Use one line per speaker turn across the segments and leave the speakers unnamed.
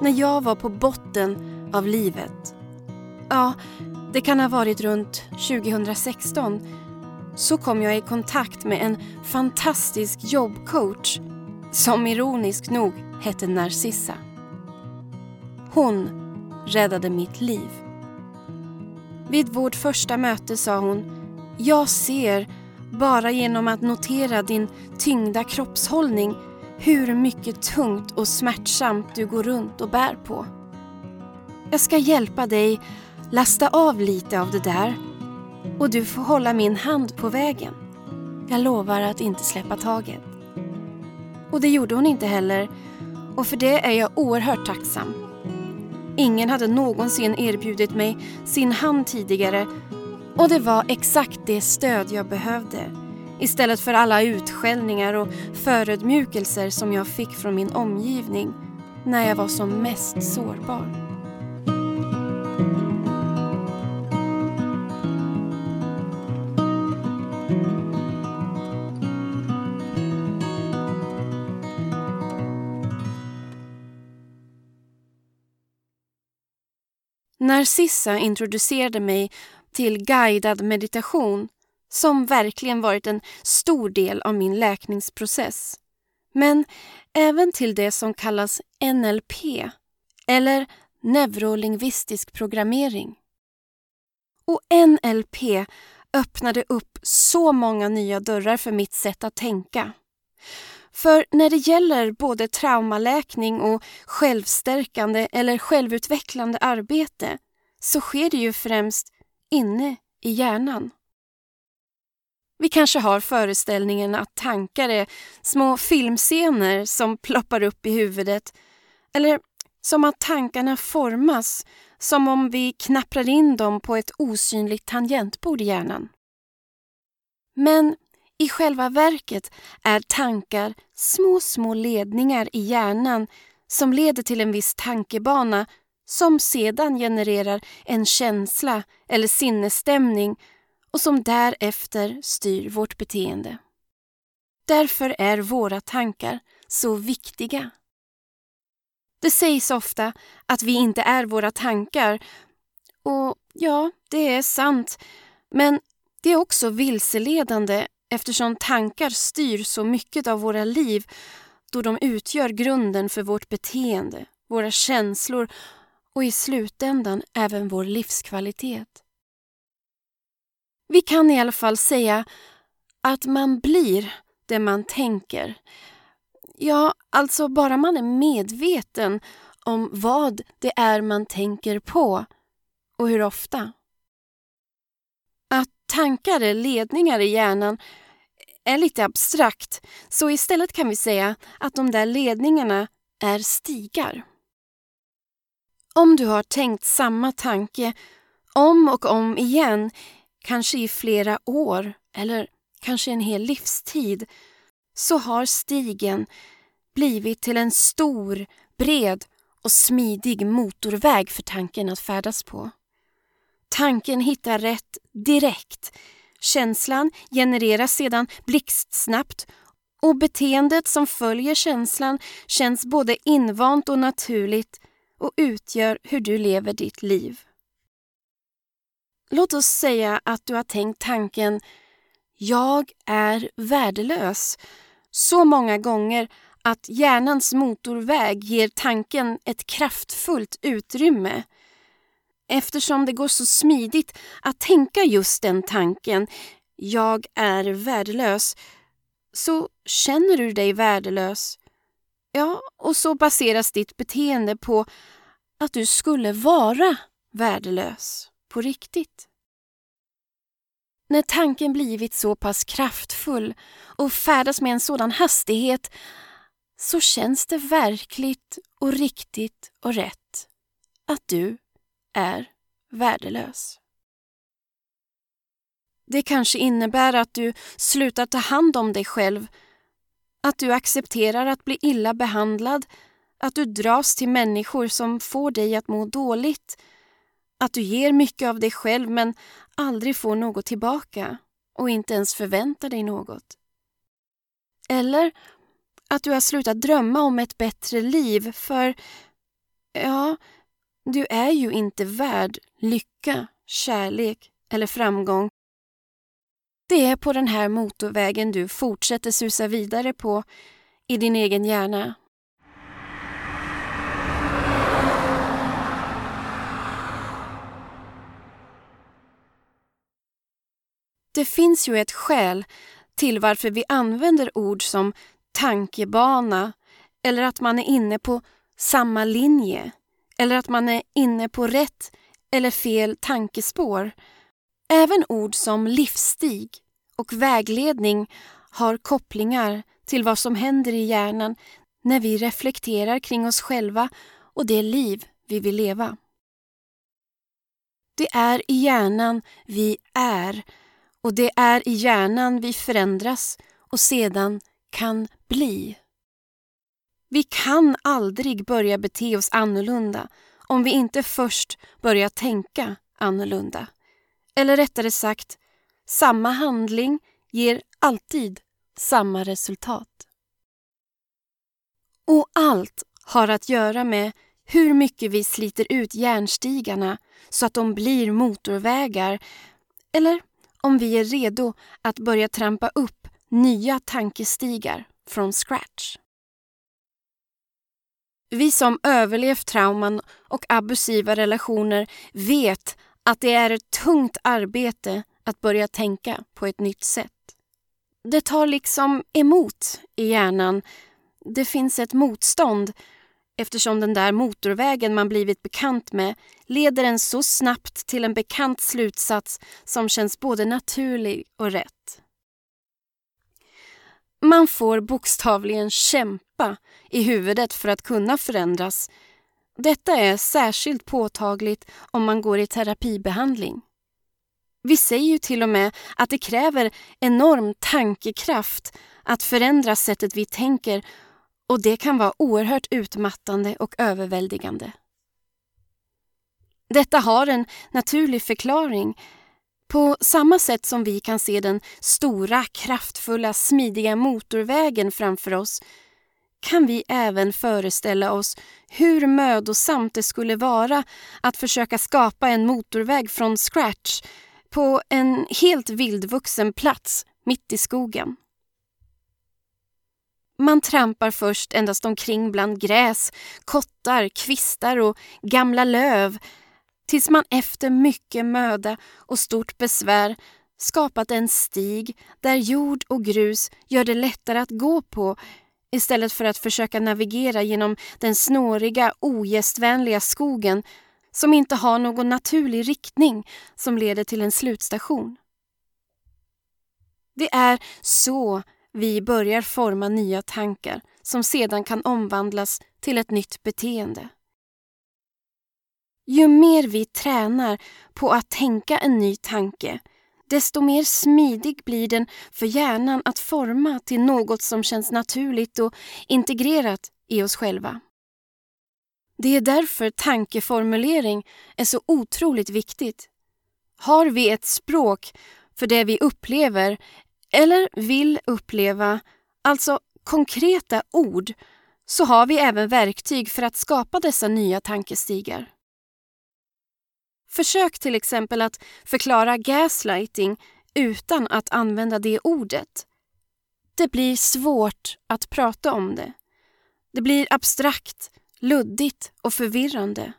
när jag var på botten av livet. Ja, det kan ha varit runt 2016 så kom jag i kontakt med en fantastisk jobbcoach som ironiskt nog hette Narcissa. Hon räddade mitt liv. Vid vårt första möte sa hon Jag ser, bara genom att notera din tyngda kroppshållning hur mycket tungt och smärtsamt du går runt och bär på. Jag ska hjälpa dig lasta av lite av det där och du får hålla min hand på vägen. Jag lovar att inte släppa taget. Och det gjorde hon inte heller och för det är jag oerhört tacksam. Ingen hade någonsin erbjudit mig sin hand tidigare och det var exakt det stöd jag behövde istället för alla utskällningar och förödmjukelser som jag fick från min omgivning när jag var som mest sårbar. Narcissa introducerade mig till guidad meditation som verkligen varit en stor del av min läkningsprocess. Men även till det som kallas NLP eller neurolingvistisk programmering. Och NLP öppnade upp så många nya dörrar för mitt sätt att tänka. För när det gäller både traumaläkning och självstärkande eller självutvecklande arbete så sker det ju främst inne i hjärnan. Vi kanske har föreställningen att tankar är små filmscener som ploppar upp i huvudet eller som att tankarna formas som om vi knapprar in dem på ett osynligt tangentbord i hjärnan. Men i själva verket är tankar små, små ledningar i hjärnan som leder till en viss tankebana som sedan genererar en känsla eller sinnesstämning och som därefter styr vårt beteende. Därför är våra tankar så viktiga. Det sägs ofta att vi inte är våra tankar och ja, det är sant. Men det är också vilseledande eftersom tankar styr så mycket av våra liv då de utgör grunden för vårt beteende, våra känslor och i slutändan även vår livskvalitet. Vi kan i alla fall säga att man blir det man tänker. Ja, alltså bara man är medveten om vad det är man tänker på och hur ofta. Att tankar är ledningar i hjärnan är lite abstrakt så istället kan vi säga att de där ledningarna är stigar. Om du har tänkt samma tanke om och om igen, kanske i flera år eller kanske en hel livstid, så har stigen blivit till en stor, bred och smidig motorväg för tanken att färdas på. Tanken hittar rätt direkt. Känslan genereras sedan blixtsnabbt och beteendet som följer känslan känns både invant och naturligt och utgör hur du lever ditt liv. Låt oss säga att du har tänkt tanken “Jag är värdelös” så många gånger att hjärnans motorväg ger tanken ett kraftfullt utrymme. Eftersom det går så smidigt att tänka just den tanken “Jag är värdelös” så känner du dig värdelös. Ja, och så baseras ditt beteende på att du skulle vara värdelös på riktigt. När tanken blivit så pass kraftfull och färdas med en sådan hastighet så känns det verkligt och riktigt och rätt att du är värdelös. Det kanske innebär att du slutar ta hand om dig själv att du accepterar att bli illa behandlad, att du dras till människor som får dig att må dåligt, att du ger mycket av dig själv men aldrig får något tillbaka och inte ens förväntar dig något. Eller att du har slutat drömma om ett bättre liv för ja, du är ju inte värd lycka, kärlek eller framgång. Det är på den här motorvägen du fortsätter susa vidare på i din egen hjärna. Det finns ju ett skäl till varför vi använder ord som tankebana eller att man är inne på samma linje eller att man är inne på rätt eller fel tankespår. Även ord som livsstig och vägledning har kopplingar till vad som händer i hjärnan när vi reflekterar kring oss själva och det liv vi vill leva. Det är i hjärnan vi är och det är i hjärnan vi förändras och sedan kan bli. Vi kan aldrig börja bete oss annorlunda om vi inte först börjar tänka annorlunda. Eller rättare sagt, samma handling ger alltid samma resultat. Och allt har att göra med hur mycket vi sliter ut järnstigarna så att de blir motorvägar eller om vi är redo att börja trampa upp nya tankestigar från scratch. Vi som överlevt trauman och abusiva relationer vet att det är ett tungt arbete att börja tänka på ett nytt sätt. Det tar liksom emot i hjärnan. Det finns ett motstånd eftersom den där motorvägen man blivit bekant med leder en så snabbt till en bekant slutsats som känns både naturlig och rätt. Man får bokstavligen kämpa i huvudet för att kunna förändras. Detta är särskilt påtagligt om man går i terapibehandling. Vi säger ju till och med att det kräver enorm tankekraft att förändra sättet vi tänker och det kan vara oerhört utmattande och överväldigande. Detta har en naturlig förklaring. På samma sätt som vi kan se den stora, kraftfulla, smidiga motorvägen framför oss kan vi även föreställa oss hur mödosamt det skulle vara att försöka skapa en motorväg från scratch på en helt vildvuxen plats mitt i skogen. Man trampar först endast omkring bland gräs, kottar, kvistar och gamla löv tills man efter mycket möda och stort besvär skapat en stig där jord och grus gör det lättare att gå på istället för att försöka navigera genom den snåriga, ogästvänliga skogen som inte har någon naturlig riktning som leder till en slutstation. Det är så vi börjar forma nya tankar som sedan kan omvandlas till ett nytt beteende. Ju mer vi tränar på att tänka en ny tanke, desto mer smidig blir den för hjärnan att forma till något som känns naturligt och integrerat i oss själva. Det är därför tankeformulering är så otroligt viktigt. Har vi ett språk för det vi upplever eller vill uppleva, alltså konkreta ord, så har vi även verktyg för att skapa dessa nya tankestigar. Försök till exempel att förklara gaslighting utan att använda det ordet. Det blir svårt att prata om det. Det blir abstrakt, luddigt och förvirrande.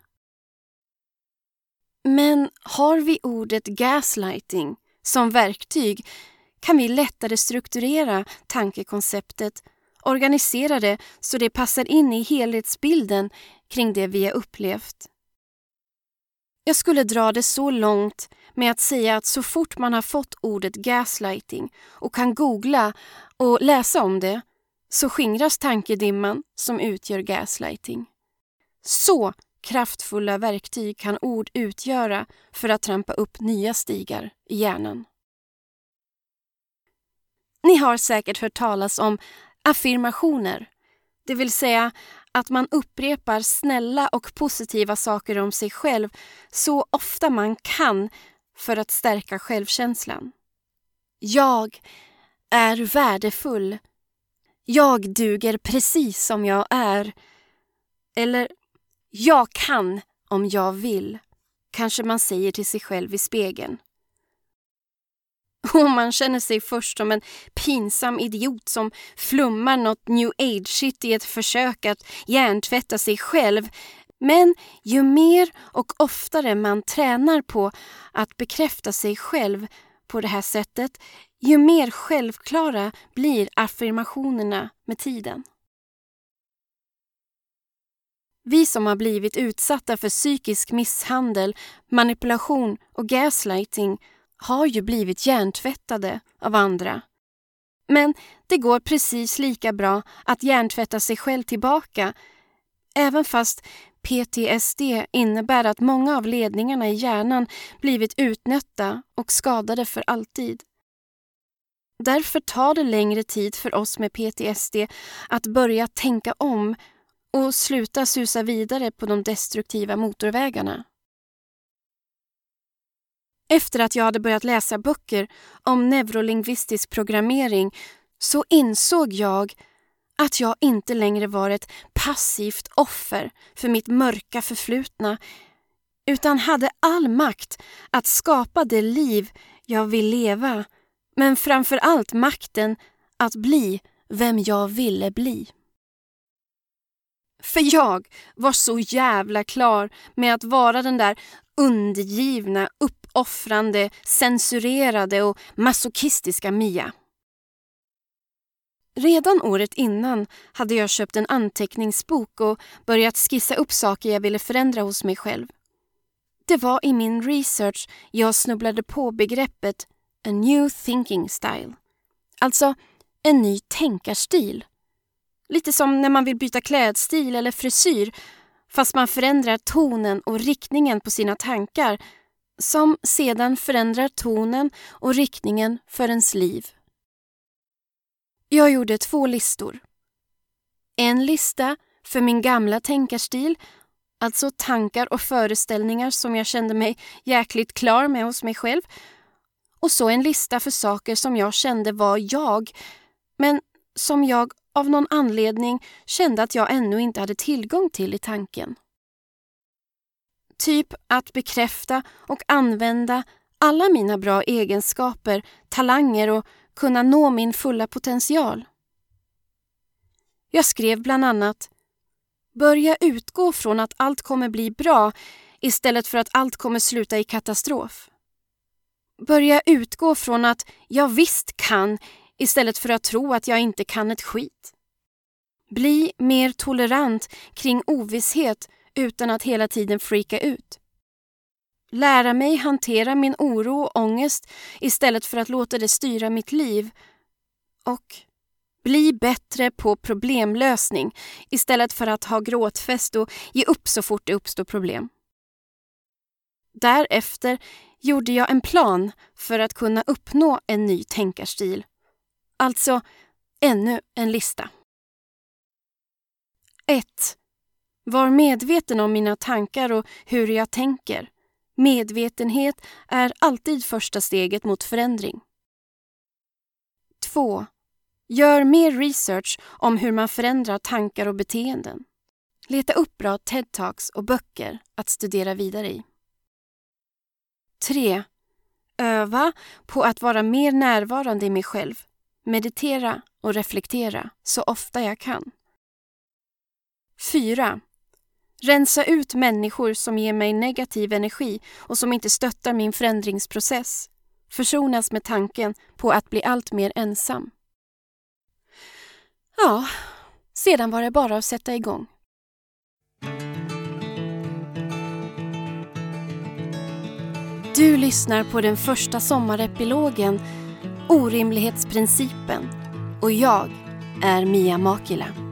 Men har vi ordet gaslighting som verktyg kan vi lättare strukturera tankekonceptet, organisera det så det passar in i helhetsbilden kring det vi har upplevt. Jag skulle dra det så långt med att säga att så fort man har fått ordet gaslighting och kan googla och läsa om det så skingras tankedimman som utgör gaslighting. Så kraftfulla verktyg kan ord utgöra för att trampa upp nya stigar i hjärnan. Ni har säkert hört talas om affirmationer, det vill säga att man upprepar snälla och positiva saker om sig själv så ofta man kan för att stärka självkänslan. Jag är värdefull. Jag duger precis som jag är. Eller Jag kan om jag vill, kanske man säger till sig själv i spegeln. Och man känner sig först som en pinsam idiot som flummar något new age-shit i ett försök att hjärntvätta sig själv. Men ju mer och oftare man tränar på att bekräfta sig själv på det här sättet, ju mer självklara blir affirmationerna med tiden. Vi som har blivit utsatta för psykisk misshandel, manipulation och gaslighting har ju blivit hjärntvättade av andra. Men det går precis lika bra att hjärntvätta sig själv tillbaka även fast PTSD innebär att många av ledningarna i hjärnan blivit utnötta och skadade för alltid. Därför tar det längre tid för oss med PTSD att börja tänka om och sluta susa vidare på de destruktiva motorvägarna. Efter att jag hade börjat läsa böcker om neurolingvistisk programmering så insåg jag att jag inte längre var ett passivt offer för mitt mörka förflutna utan hade all makt att skapa det liv jag vill leva men framför allt makten att bli vem jag ville bli. För jag var så jävla klar med att vara den där undergivna, offrande, censurerade och masochistiska Mia. Redan året innan hade jag köpt en anteckningsbok och börjat skissa upp saker jag ville förändra hos mig själv. Det var i min research jag snubblade på begreppet a new thinking style. Alltså en ny tänkarstil. Lite som när man vill byta klädstil eller frisyr fast man förändrar tonen och riktningen på sina tankar som sedan förändrar tonen och riktningen för ens liv. Jag gjorde två listor. En lista för min gamla tänkarstil, alltså tankar och föreställningar som jag kände mig jäkligt klar med hos mig själv. Och så en lista för saker som jag kände var jag, men som jag av någon anledning kände att jag ännu inte hade tillgång till i tanken. Typ att bekräfta och använda alla mina bra egenskaper, talanger och kunna nå min fulla potential. Jag skrev bland annat Börja utgå från att allt kommer bli bra istället för att allt kommer sluta i katastrof. Börja utgå från att jag visst kan istället för att tro att jag inte kan ett skit. Bli mer tolerant kring ovisshet utan att hela tiden freaka ut. Lära mig hantera min oro och ångest istället för att låta det styra mitt liv. Och bli bättre på problemlösning istället för att ha gråtfest och ge upp så fort det uppstår problem. Därefter gjorde jag en plan för att kunna uppnå en ny tänkarstil. Alltså ännu en lista. 1. Var medveten om mina tankar och hur jag tänker. Medvetenhet är alltid första steget mot förändring. 2. Gör mer research om hur man förändrar tankar och beteenden. Leta upp bra TED-talks och böcker att studera vidare i. 3. Öva på att vara mer närvarande i mig själv. Meditera och reflektera så ofta jag kan. 4. Rensa ut människor som ger mig negativ energi och som inte stöttar min förändringsprocess. Försonas med tanken på att bli allt mer ensam. Ja, sedan var det bara att sätta igång. Du lyssnar på den första sommarepilogen Orimlighetsprincipen och jag är Mia Makila.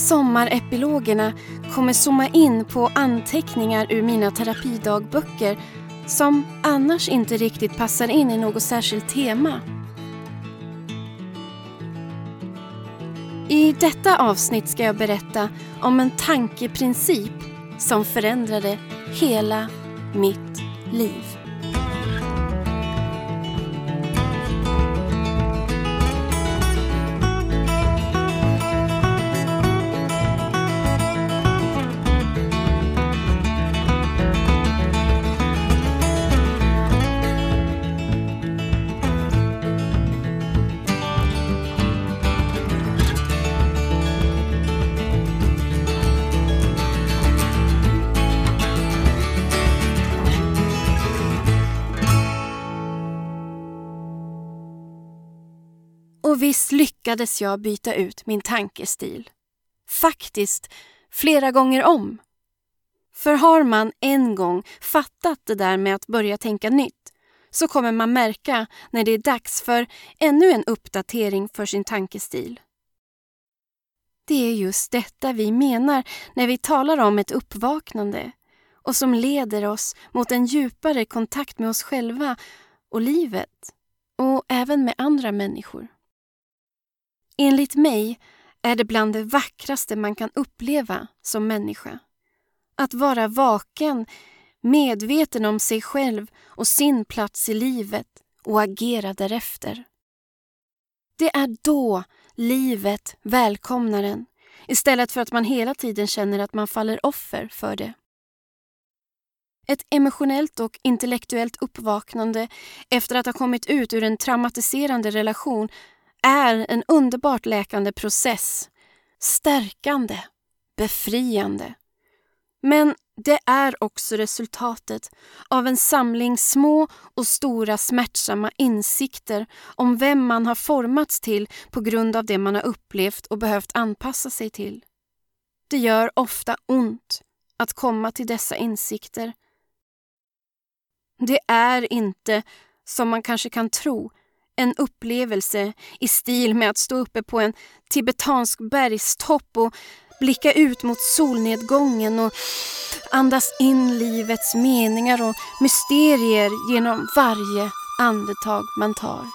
Sommarepilogerna kommer zooma in på anteckningar ur mina terapidagböcker som annars inte riktigt passar in i något särskilt tema. I detta avsnitt ska jag berätta om en tankeprincip som förändrade hela mitt liv. Och visst lyckades jag byta ut min tankestil. Faktiskt flera gånger om. För har man en gång fattat det där med att börja tänka nytt så kommer man märka när det är dags för ännu en uppdatering för sin tankestil. Det är just detta vi menar när vi talar om ett uppvaknande och som leder oss mot en djupare kontakt med oss själva och livet och även med andra människor. Enligt mig är det bland det vackraste man kan uppleva som människa. Att vara vaken, medveten om sig själv och sin plats i livet och agera därefter. Det är då livet välkomnar en istället för att man hela tiden känner att man faller offer för det. Ett emotionellt och intellektuellt uppvaknande efter att ha kommit ut ur en traumatiserande relation är en underbart läkande process. Stärkande, befriande. Men det är också resultatet av en samling små och stora smärtsamma insikter om vem man har formats till på grund av det man har upplevt och behövt anpassa sig till. Det gör ofta ont att komma till dessa insikter. Det är inte, som man kanske kan tro, en upplevelse i stil med att stå uppe på en tibetansk bergstopp och blicka ut mot solnedgången och andas in livets meningar och mysterier genom varje andetag man tar.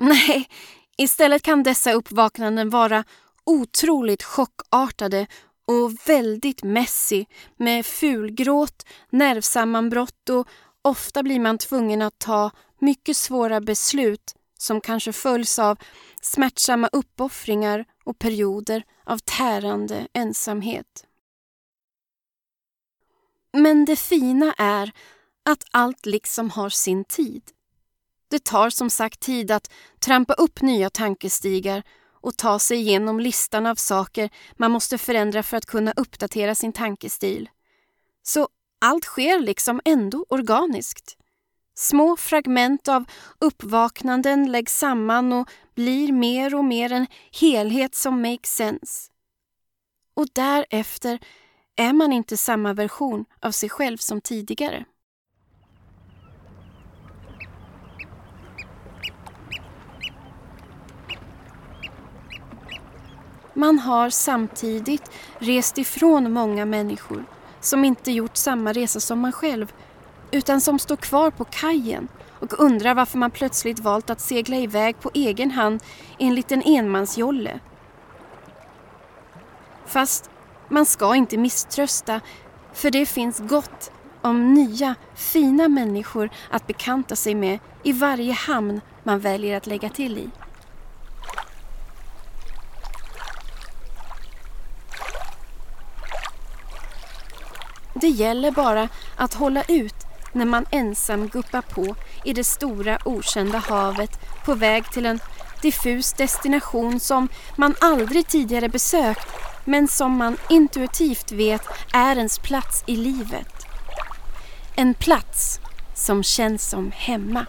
Nej, istället kan dessa uppvaknanden vara otroligt chockartade och väldigt messy med fulgråt, nervsammanbrott och ofta blir man tvungen att ta mycket svåra beslut som kanske följs av smärtsamma uppoffringar och perioder av tärande ensamhet. Men det fina är att allt liksom har sin tid. Det tar som sagt tid att trampa upp nya tankestigar och ta sig igenom listan av saker man måste förändra för att kunna uppdatera sin tankestil. Så allt sker liksom ändå organiskt. Små fragment av uppvaknanden läggs samman och blir mer och mer en helhet som makes sense. Och därefter är man inte samma version av sig själv som tidigare. Man har samtidigt rest ifrån många människor som inte gjort samma resa som man själv utan som står kvar på kajen och undrar varför man plötsligt valt att segla iväg på egen hand enligt en enmansjolle. Fast man ska inte misströsta för det finns gott om nya, fina människor att bekanta sig med i varje hamn man väljer att lägga till i. Det gäller bara att hålla ut när man ensam guppar på i det stora okända havet på väg till en diffus destination som man aldrig tidigare besökt men som man intuitivt vet är ens plats i livet. En plats som känns som hemma.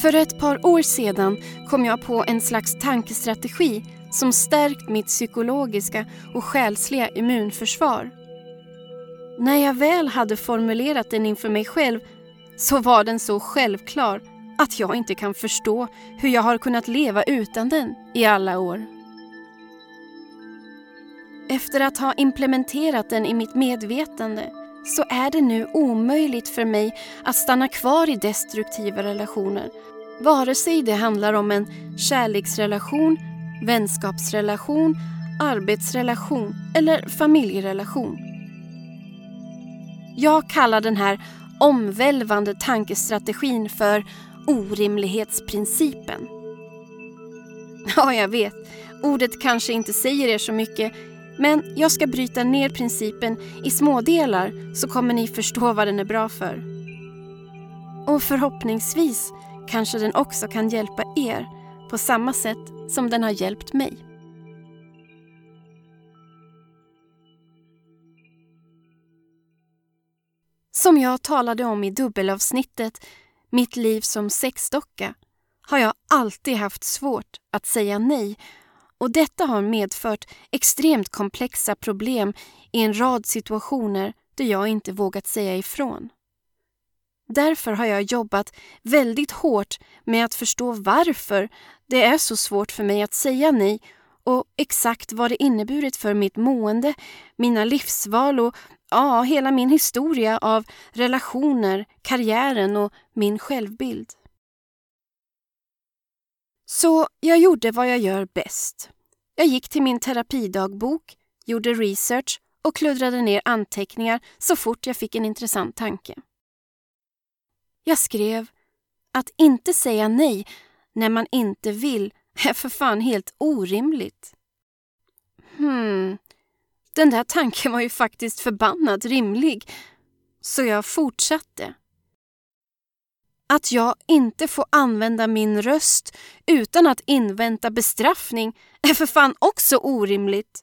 För ett par år sedan kom jag på en slags tankestrategi som stärkt mitt psykologiska och själsliga immunförsvar. När jag väl hade formulerat den inför mig själv så var den så självklar att jag inte kan förstå hur jag har kunnat leva utan den i alla år. Efter att ha implementerat den i mitt medvetande så är det nu omöjligt för mig att stanna kvar i destruktiva relationer. Vare sig det handlar om en kärleksrelation, vänskapsrelation, arbetsrelation eller familjerelation. Jag kallar den här omvälvande tankestrategin för orimlighetsprincipen. Ja, jag vet. Ordet kanske inte säger er så mycket men jag ska bryta ner principen i smådelar så kommer ni förstå vad den är bra för. Och förhoppningsvis kanske den också kan hjälpa er på samma sätt som den har hjälpt mig. Som jag talade om i dubbelavsnittet Mitt liv som sexdocka har jag alltid haft svårt att säga nej och detta har medfört extremt komplexa problem i en rad situationer där jag inte vågat säga ifrån. Därför har jag jobbat väldigt hårt med att förstå varför det är så svårt för mig att säga nej och exakt vad det inneburit för mitt mående, mina livsval och ja, hela min historia av relationer, karriären och min självbild. Så jag gjorde vad jag gör bäst. Jag gick till min terapidagbok, gjorde research och kluddrade ner anteckningar så fort jag fick en intressant tanke. Jag skrev att inte säga nej när man inte vill är för fan helt orimligt. Hmm, den där tanken var ju faktiskt förbannat rimlig. Så jag fortsatte. Att jag inte får använda min röst utan att invänta bestraffning är för fan också orimligt.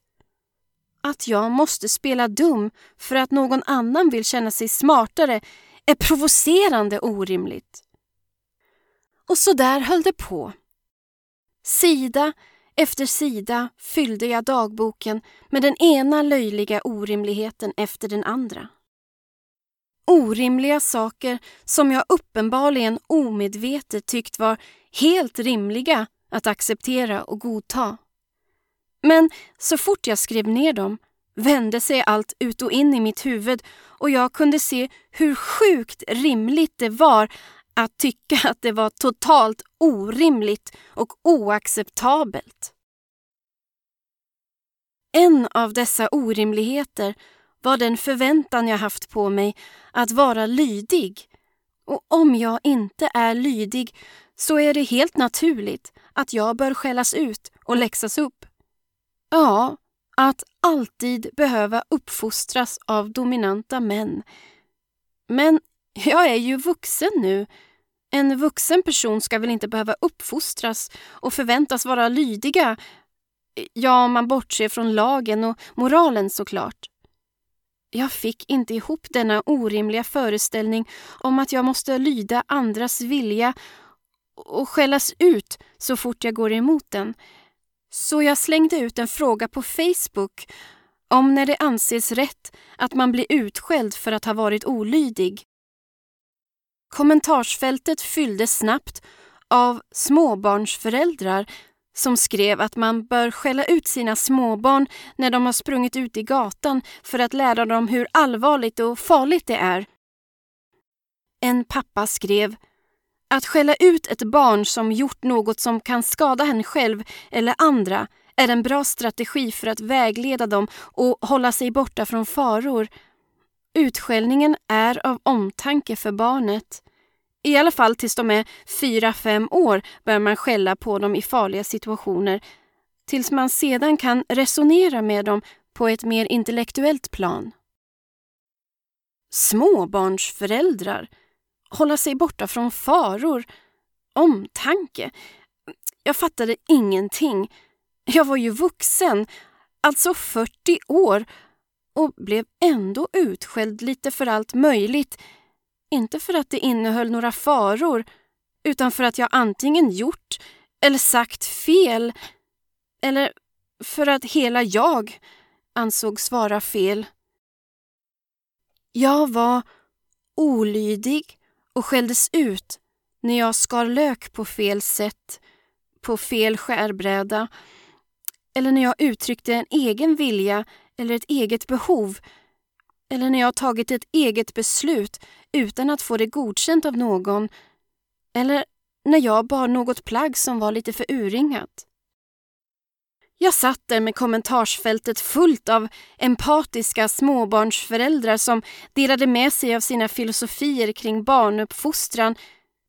Att jag måste spela dum för att någon annan vill känna sig smartare är provocerande orimligt. Och så där höll det på. Sida efter sida fyllde jag dagboken med den ena löjliga orimligheten efter den andra. Orimliga saker som jag uppenbarligen omedvetet tyckt var helt rimliga att acceptera och godta. Men så fort jag skrev ner dem vände sig allt ut och in i mitt huvud och jag kunde se hur sjukt rimligt det var att tycka att det var totalt orimligt och oacceptabelt. En av dessa orimligheter var den förväntan jag haft på mig att vara lydig. Och om jag inte är lydig så är det helt naturligt att jag bör skällas ut och läxas upp. Ja, att alltid behöva uppfostras av dominanta män. Men jag är ju vuxen nu. En vuxen person ska väl inte behöva uppfostras och förväntas vara lydiga. Ja, om man bortser från lagen och moralen såklart. Jag fick inte ihop denna orimliga föreställning om att jag måste lyda andras vilja och skällas ut så fort jag går emot den. Så jag slängde ut en fråga på Facebook om när det anses rätt att man blir utskälld för att ha varit olydig. Kommentarsfältet fylldes snabbt av småbarnsföräldrar som skrev att man bör skälla ut sina småbarn när de har sprungit ut i gatan för att lära dem hur allvarligt och farligt det är. En pappa skrev att skälla ut ett barn som gjort något som kan skada henne själv eller andra är en bra strategi för att vägleda dem och hålla sig borta från faror. Utskällningen är av omtanke för barnet. I alla fall tills de är fyra fem år börjar man skälla på dem i farliga situationer tills man sedan kan resonera med dem på ett mer intellektuellt plan. Småbarnsföräldrar hålla sig borta från faror, omtanke. Jag fattade ingenting. Jag var ju vuxen, alltså 40 år och blev ändå utskälld lite för allt möjligt. Inte för att det innehöll några faror utan för att jag antingen gjort eller sagt fel eller för att hela jag ansågs vara fel. Jag var olydig och skälldes ut när jag skar lök på fel sätt, på fel skärbräda eller när jag uttryckte en egen vilja eller ett eget behov eller när jag tagit ett eget beslut utan att få det godkänt av någon eller när jag bar något plagg som var lite för urringat. Jag satt där med kommentarsfältet fullt av empatiska småbarnsföräldrar som delade med sig av sina filosofier kring barnuppfostran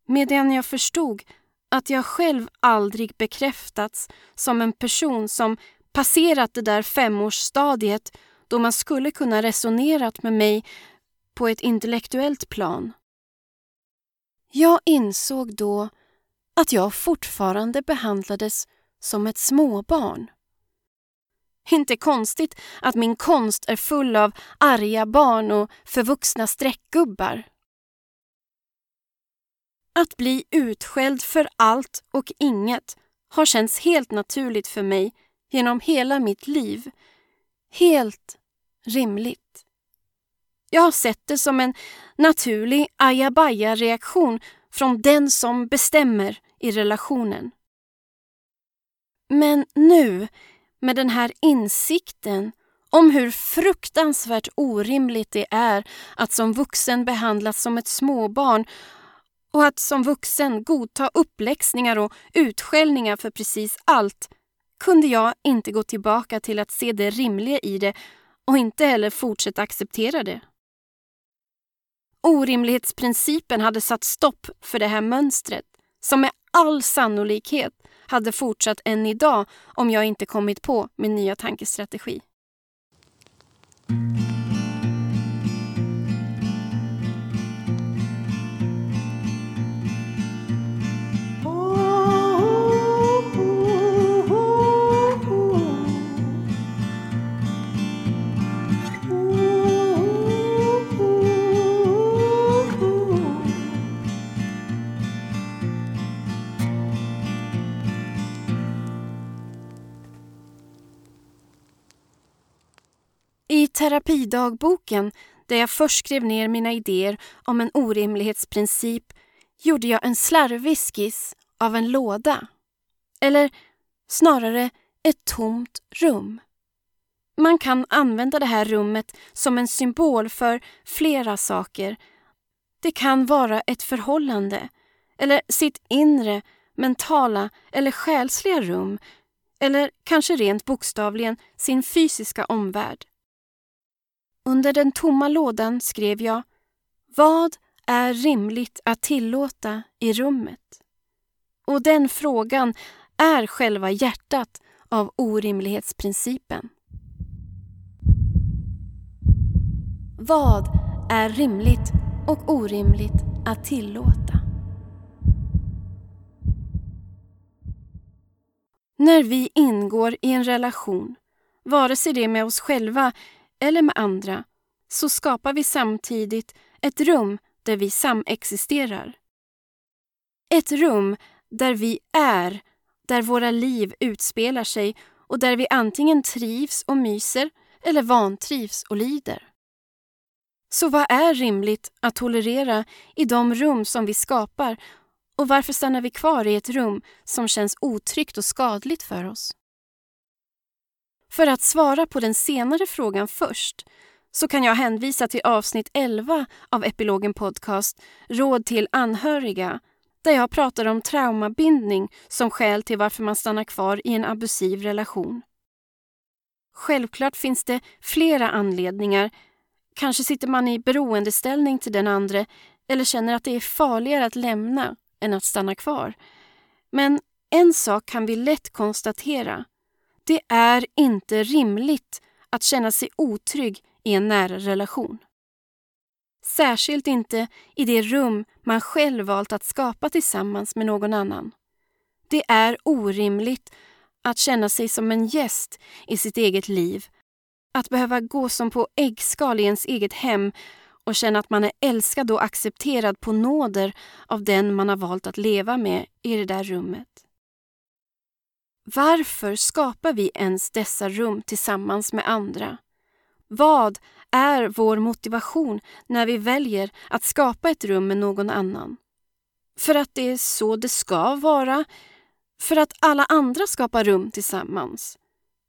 medan jag förstod att jag själv aldrig bekräftats som en person som passerat det där femårsstadiet då man skulle kunna resonerat med mig på ett intellektuellt plan. Jag insåg då att jag fortfarande behandlades som ett småbarn. Inte konstigt att min konst är full av arga barn och förvuxna streckgubbar. Att bli utskälld för allt och inget har känts helt naturligt för mig genom hela mitt liv. Helt rimligt. Jag har sett det som en naturlig ajabaja-reaktion från den som bestämmer i relationen. Men nu, med den här insikten om hur fruktansvärt orimligt det är att som vuxen behandlas som ett småbarn och att som vuxen godta uppläxningar och utskällningar för precis allt kunde jag inte gå tillbaka till att se det rimliga i det och inte heller fortsätta acceptera det. Orimlighetsprincipen hade satt stopp för det här mönstret som med all sannolikhet hade fortsatt än idag om jag inte kommit på min nya tankestrategi. I terapidagboken, där jag först skrev ner mina idéer om en orimlighetsprincip, gjorde jag en slarvig skiss av en låda. Eller snarare ett tomt rum. Man kan använda det här rummet som en symbol för flera saker. Det kan vara ett förhållande, eller sitt inre, mentala eller själsliga rum, eller kanske rent bokstavligen sin fysiska omvärld. Under den tomma lådan skrev jag Vad är rimligt att tillåta i rummet? Och den frågan är själva hjärtat av orimlighetsprincipen. Vad är rimligt och orimligt att tillåta? När vi ingår i en relation, vare sig det är med oss själva eller med andra så skapar vi samtidigt ett rum där vi samexisterar. Ett rum där vi är, där våra liv utspelar sig och där vi antingen trivs och myser eller vantrivs och lider. Så vad är rimligt att tolerera i de rum som vi skapar och varför stannar vi kvar i ett rum som känns otryggt och skadligt för oss? För att svara på den senare frågan först så kan jag hänvisa till avsnitt 11 av Epilogen Podcast Råd till anhöriga där jag pratar om traumabindning som skäl till varför man stannar kvar i en abusiv relation. Självklart finns det flera anledningar. Kanske sitter man i beroendeställning till den andre eller känner att det är farligare att lämna än att stanna kvar. Men en sak kan vi lätt konstatera det är inte rimligt att känna sig otrygg i en nära relation. Särskilt inte i det rum man själv valt att skapa tillsammans med någon annan. Det är orimligt att känna sig som en gäst i sitt eget liv. Att behöva gå som på äggskal i ens eget hem och känna att man är älskad och accepterad på nåder av den man har valt att leva med i det där rummet. Varför skapar vi ens dessa rum tillsammans med andra? Vad är vår motivation när vi väljer att skapa ett rum med någon annan? För att det är så det ska vara? För att alla andra skapar rum tillsammans?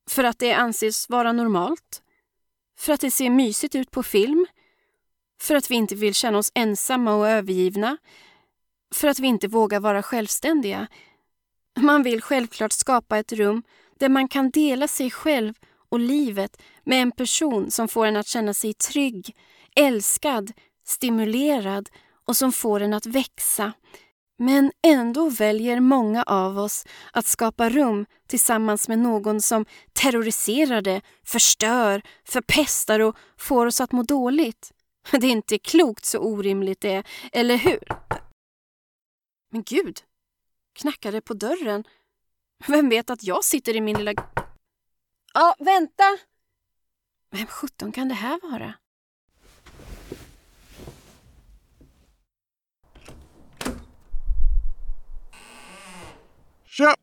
För att det anses vara normalt? För att det ser mysigt ut på film? För att vi inte vill känna oss ensamma och övergivna? För att vi inte vågar vara självständiga? Man vill självklart skapa ett rum där man kan dela sig själv och livet med en person som får en att känna sig trygg, älskad, stimulerad och som får en att växa Men ändå väljer många av oss att skapa rum tillsammans med någon som terroriserar det, förstör, förpestar och får oss att må dåligt. Det är inte klokt så orimligt det är, eller hur? Men gud! Knackade på dörren. Vem vet att jag sitter i min lilla... Ja, vänta! Vem sjutton kan det här vara?
Tja!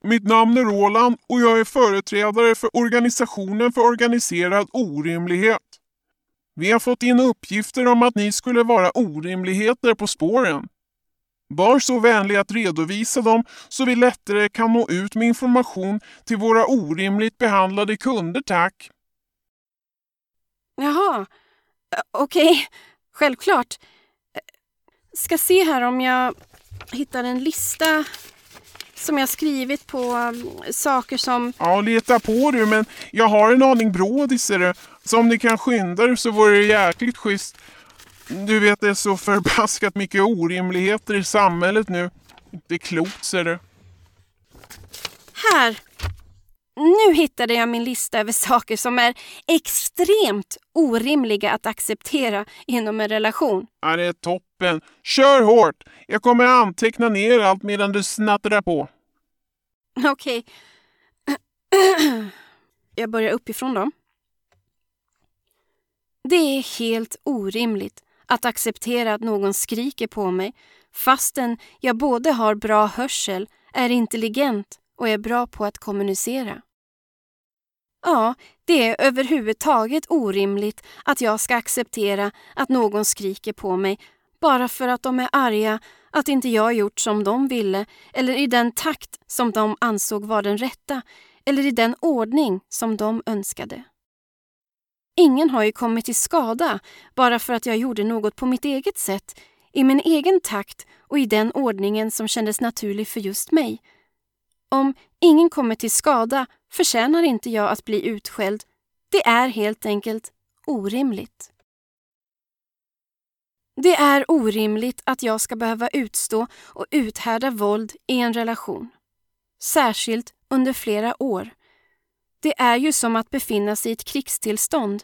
Mitt namn är Roland och jag är företrädare för Organisationen för organiserad orimlighet. Vi har fått in uppgifter om att ni skulle vara orimligheter på spåren. Var så vänlig att redovisa dem så vi lättare kan nå ut med information till våra orimligt behandlade kunder, tack.
Jaha, okej. Okay. Självklart. Ska se här om jag hittar en lista som jag skrivit på um, saker som...
Ja, leta på du, men jag har en aning brådis Så om ni kan skynda er så vore det jäkligt schysst. Du vet, det är så förbaskat mycket orimligheter i samhället nu. Det är klokt, ser du.
Här! Nu hittade jag min lista över saker som är extremt orimliga att acceptera inom en relation.
Ja, det är toppen. Kör hårt! Jag kommer anteckna ner allt medan du snattrar på.
Okej. Jag börjar uppifrån då. Det är helt orimligt att acceptera att någon skriker på mig fastän jag både har bra hörsel, är intelligent och är bra på att kommunicera. Ja, det är överhuvudtaget orimligt att jag ska acceptera att någon skriker på mig bara för att de är arga att inte jag gjort som de ville eller i den takt som de ansåg var den rätta eller i den ordning som de önskade. Ingen har ju kommit till skada bara för att jag gjorde något på mitt eget sätt, i min egen takt och i den ordningen som kändes naturlig för just mig. Om ingen kommer till skada förtjänar inte jag att bli utskälld. Det är helt enkelt orimligt. Det är orimligt att jag ska behöva utstå och uthärda våld i en relation. Särskilt under flera år. Det är ju som att befinna sig i ett krigstillstånd.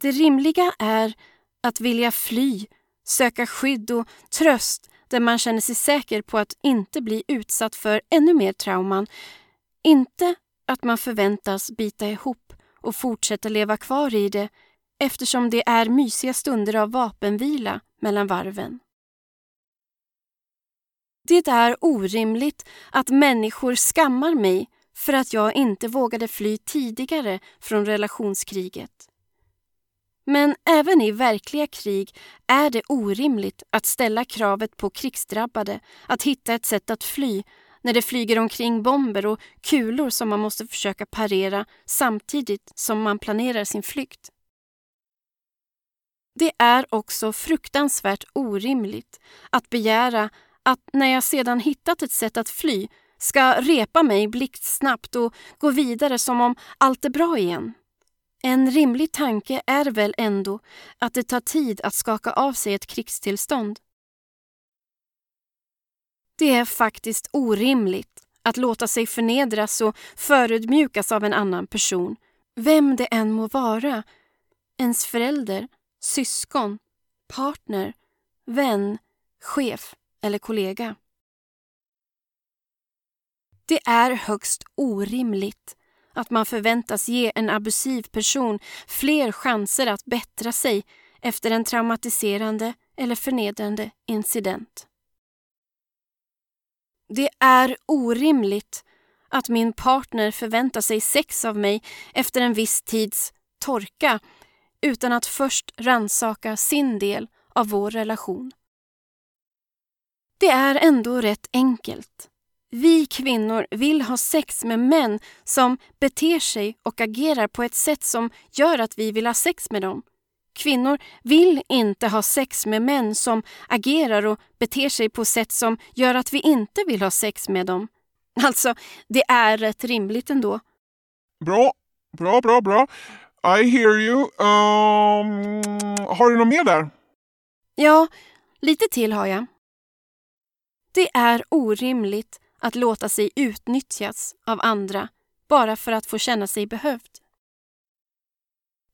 Det rimliga är att vilja fly, söka skydd och tröst där man känner sig säker på att inte bli utsatt för ännu mer trauman. Inte att man förväntas bita ihop och fortsätta leva kvar i det eftersom det är mysiga stunder av vapenvila mellan varven. Det är orimligt att människor skammar mig för att jag inte vågade fly tidigare från relationskriget. Men även i verkliga krig är det orimligt att ställa kravet på krigsdrabbade att hitta ett sätt att fly när det flyger omkring bomber och kulor som man måste försöka parera samtidigt som man planerar sin flykt. Det är också fruktansvärt orimligt att begära att när jag sedan hittat ett sätt att fly ska repa mig blixtsnabbt och gå vidare som om allt är bra igen. En rimlig tanke är väl ändå att det tar tid att skaka av sig ett krigstillstånd. Det är faktiskt orimligt att låta sig förnedras och förödmjukas av en annan person, vem det än må vara, ens förälder, syskon, partner, vän, chef eller kollega. Det är högst orimligt att man förväntas ge en abusiv person fler chanser att bättra sig efter en traumatiserande eller förnedrande incident. Det är orimligt att min partner förväntar sig sex av mig efter en viss tids torka utan att först ransaka sin del av vår relation. Det är ändå rätt enkelt. Vi kvinnor vill ha sex med män som beter sig och agerar på ett sätt som gör att vi vill ha sex med dem. Kvinnor vill inte ha sex med män som agerar och beter sig på sätt som gör att vi inte vill ha sex med dem. Alltså, det är rätt rimligt ändå.
Bra, bra, bra, bra. I hear you. Um, har du något mer där?
Ja, lite till har jag. Det är orimligt att låta sig utnyttjas av andra bara för att få känna sig behövd.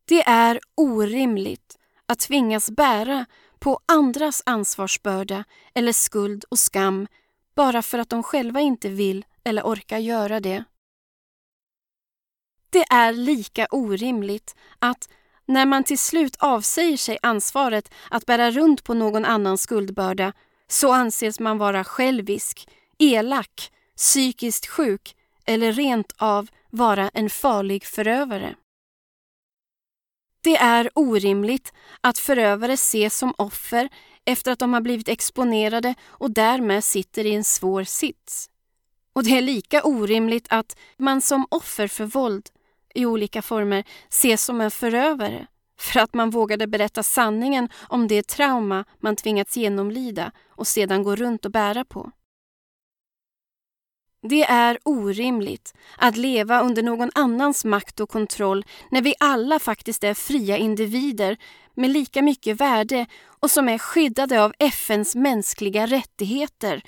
Det är orimligt att tvingas bära på andras ansvarsbörda eller skuld och skam bara för att de själva inte vill eller orkar göra det. Det är lika orimligt att när man till slut avsäger sig ansvaret att bära runt på någon annans skuldbörda så anses man vara självisk, elak, psykiskt sjuk eller rent av vara en farlig förövare. Det är orimligt att förövare ses som offer efter att de har blivit exponerade och därmed sitter i en svår sits. Och det är lika orimligt att man som offer för våld i olika former ses som en förövare för att man vågade berätta sanningen om det trauma man tvingats genomlida och sedan gå runt och bära på. Det är orimligt att leva under någon annans makt och kontroll när vi alla faktiskt är fria individer med lika mycket värde och som är skyddade av FNs mänskliga rättigheter.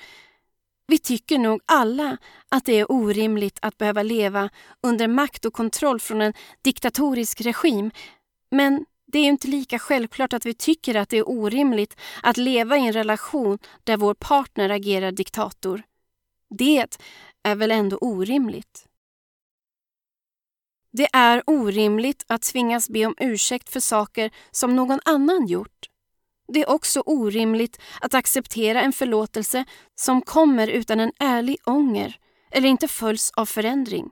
Vi tycker nog alla att det är orimligt att behöva leva under makt och kontroll från en diktatorisk regim. Men det är inte lika självklart att vi tycker att det är orimligt att leva i en relation där vår partner agerar diktator. Det är väl ändå orimligt? Det är orimligt att tvingas be om ursäkt för saker som någon annan gjort. Det är också orimligt att acceptera en förlåtelse som kommer utan en ärlig ånger eller inte följs av förändring.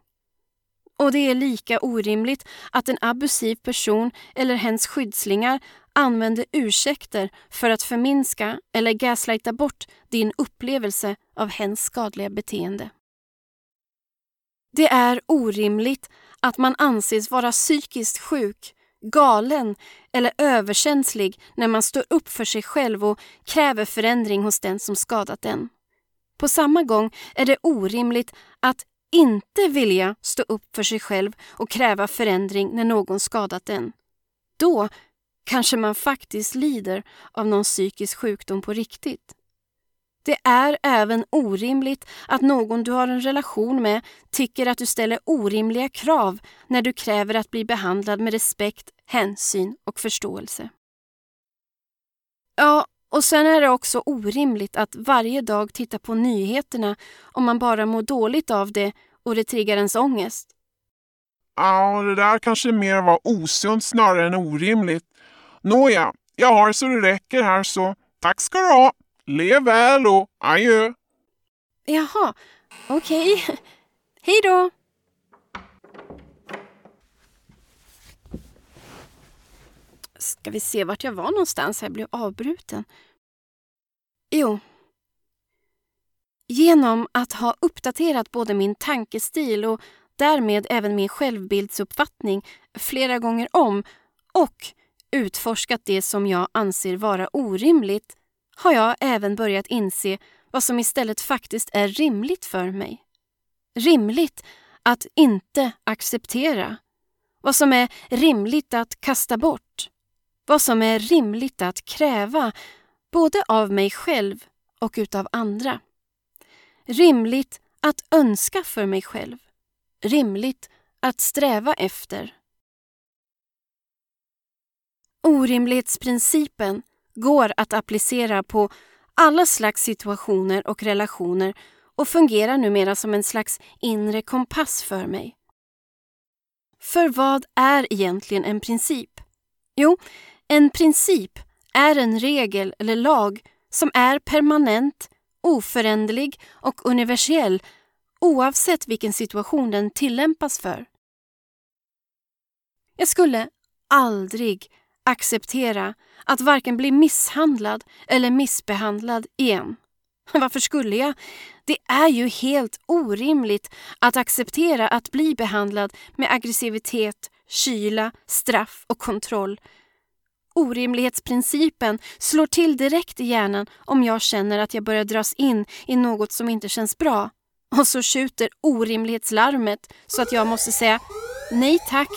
Och det är lika orimligt att en abusiv person eller hens skyddslingar använder ursäkter för att förminska eller gaslighta bort din upplevelse av hens skadliga beteende. Det är orimligt att man anses vara psykiskt sjuk, galen eller överkänslig när man står upp för sig själv och kräver förändring hos den som skadat en. På samma gång är det orimligt att inte vilja stå upp för sig själv och kräva förändring när någon skadat en. Då kanske man faktiskt lider av någon psykisk sjukdom på riktigt. Det är även orimligt att någon du har en relation med tycker att du ställer orimliga krav när du kräver att bli behandlad med respekt, hänsyn och förståelse. Ja, och sen är det också orimligt att varje dag titta på nyheterna om man bara mår dåligt av det och det triggar ens ångest.
Ja, det där kanske mer var osunt snarare än orimligt. Nåja, jag har så det räcker här så tack ska du ha. Lev väl och adjö.
Jaha, okej. Okay. Hej då! Ska vi se vart jag var någonstans? Jag blev avbruten. Jo. Genom att ha uppdaterat både min tankestil och därmed även min självbildsuppfattning flera gånger om och utforskat det som jag anser vara orimligt har jag även börjat inse vad som istället faktiskt är rimligt för mig. Rimligt att inte acceptera. Vad som är rimligt att kasta bort. Vad som är rimligt att kräva, både av mig själv och utav andra. Rimligt att önska för mig själv. Rimligt att sträva efter. Orimlighetsprincipen går att applicera på alla slags situationer och relationer och fungerar numera som en slags inre kompass för mig. För vad är egentligen en princip? Jo, en princip är en regel eller lag som är permanent, oföränderlig och universell oavsett vilken situation den tillämpas för. Jag skulle aldrig acceptera att varken bli misshandlad eller missbehandlad igen. Varför skulle jag? Det är ju helt orimligt att acceptera att bli behandlad med aggressivitet, kyla, straff och kontroll. Orimlighetsprincipen slår till direkt i hjärnan om jag känner att jag börjar dras in i något som inte känns bra. Och så skjuter orimlighetslarmet så att jag måste säga nej tack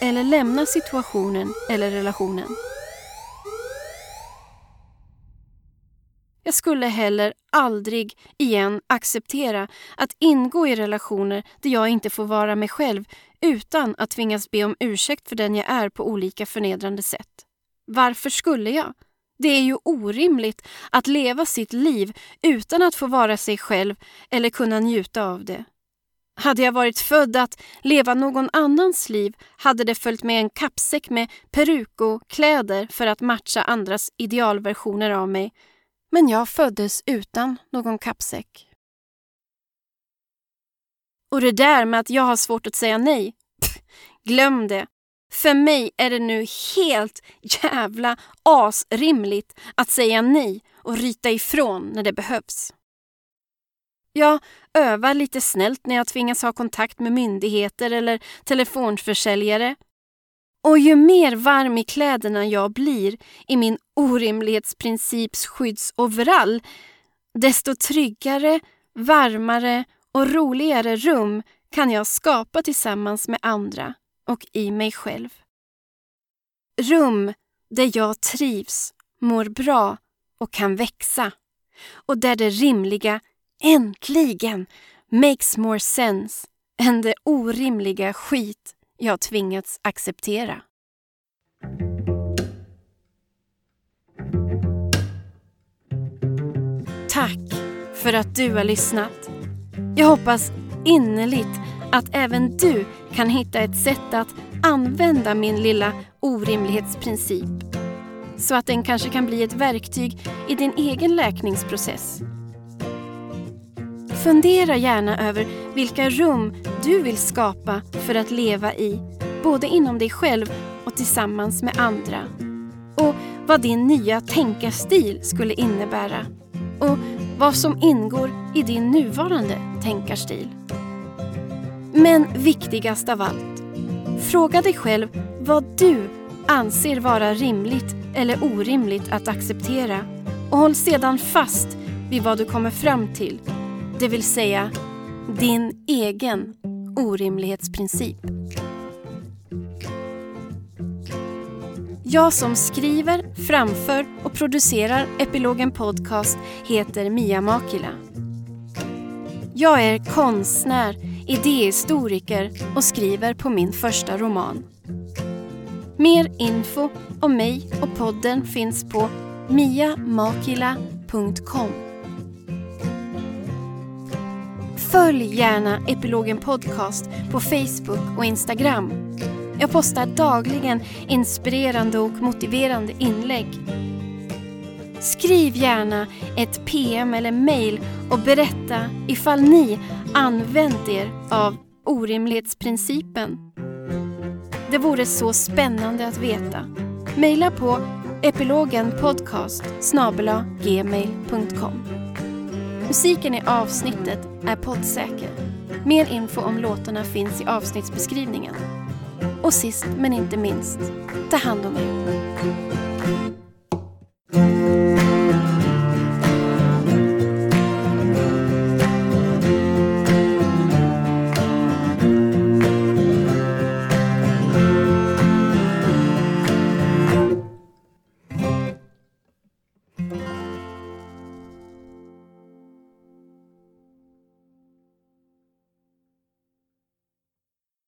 eller lämna situationen eller relationen. Jag skulle heller aldrig igen acceptera att ingå i relationer där jag inte får vara mig själv utan att tvingas be om ursäkt för den jag är på olika förnedrande sätt. Varför skulle jag? Det är ju orimligt att leva sitt liv utan att få vara sig själv eller kunna njuta av det. Hade jag varit född att leva någon annans liv hade det följt med en kappsäck med peruk och kläder för att matcha andras idealversioner av mig. Men jag föddes utan någon kappsäck. Och det där med att jag har svårt att säga nej, pff, glöm det. För mig är det nu helt jävla asrimligt att säga nej och ryta ifrån när det behövs. Jag övar lite snällt när jag tvingas ha kontakt med myndigheter eller telefonförsäljare. Och ju mer varm i kläderna jag blir i min orimlighetsprincips skyddsoverall, desto tryggare, varmare och roligare rum kan jag skapa tillsammans med andra och i mig själv. Rum där jag trivs, mår bra och kan växa och där det rimliga äntligen makes more sense än det orimliga skit jag tvingats acceptera. Tack för att du har lyssnat. Jag hoppas innerligt att även du kan hitta ett sätt att använda min lilla orimlighetsprincip så att den kanske kan bli ett verktyg i din egen läkningsprocess. Fundera gärna över vilka rum du vill skapa för att leva i, både inom dig själv och tillsammans med andra. Och vad din nya tänkarstil skulle innebära. Och vad som ingår i din nuvarande tänkarstil. Men viktigast av allt, fråga dig själv vad du anser vara rimligt eller orimligt att acceptera och håll sedan fast vid vad du kommer fram till, det vill säga din egen orimlighetsprincip. Jag som skriver, framför och producerar Epilogen Podcast heter Mia Makila. Jag är konstnär, idéhistoriker och skriver på min första roman. Mer info om mig och podden finns på miamakila.com. Följ gärna Epilogen Podcast på Facebook och Instagram. Jag postar dagligen inspirerande och motiverande inlägg. Skriv gärna ett PM eller mail och berätta ifall ni använt er av orimlighetsprincipen. Det vore så spännande att veta. Maila på epilogenpodcast gmail.com Musiken i avsnittet är poddsäker. Mer info om låtarna finns i avsnittsbeskrivningen. Och sist men inte minst, ta hand om er.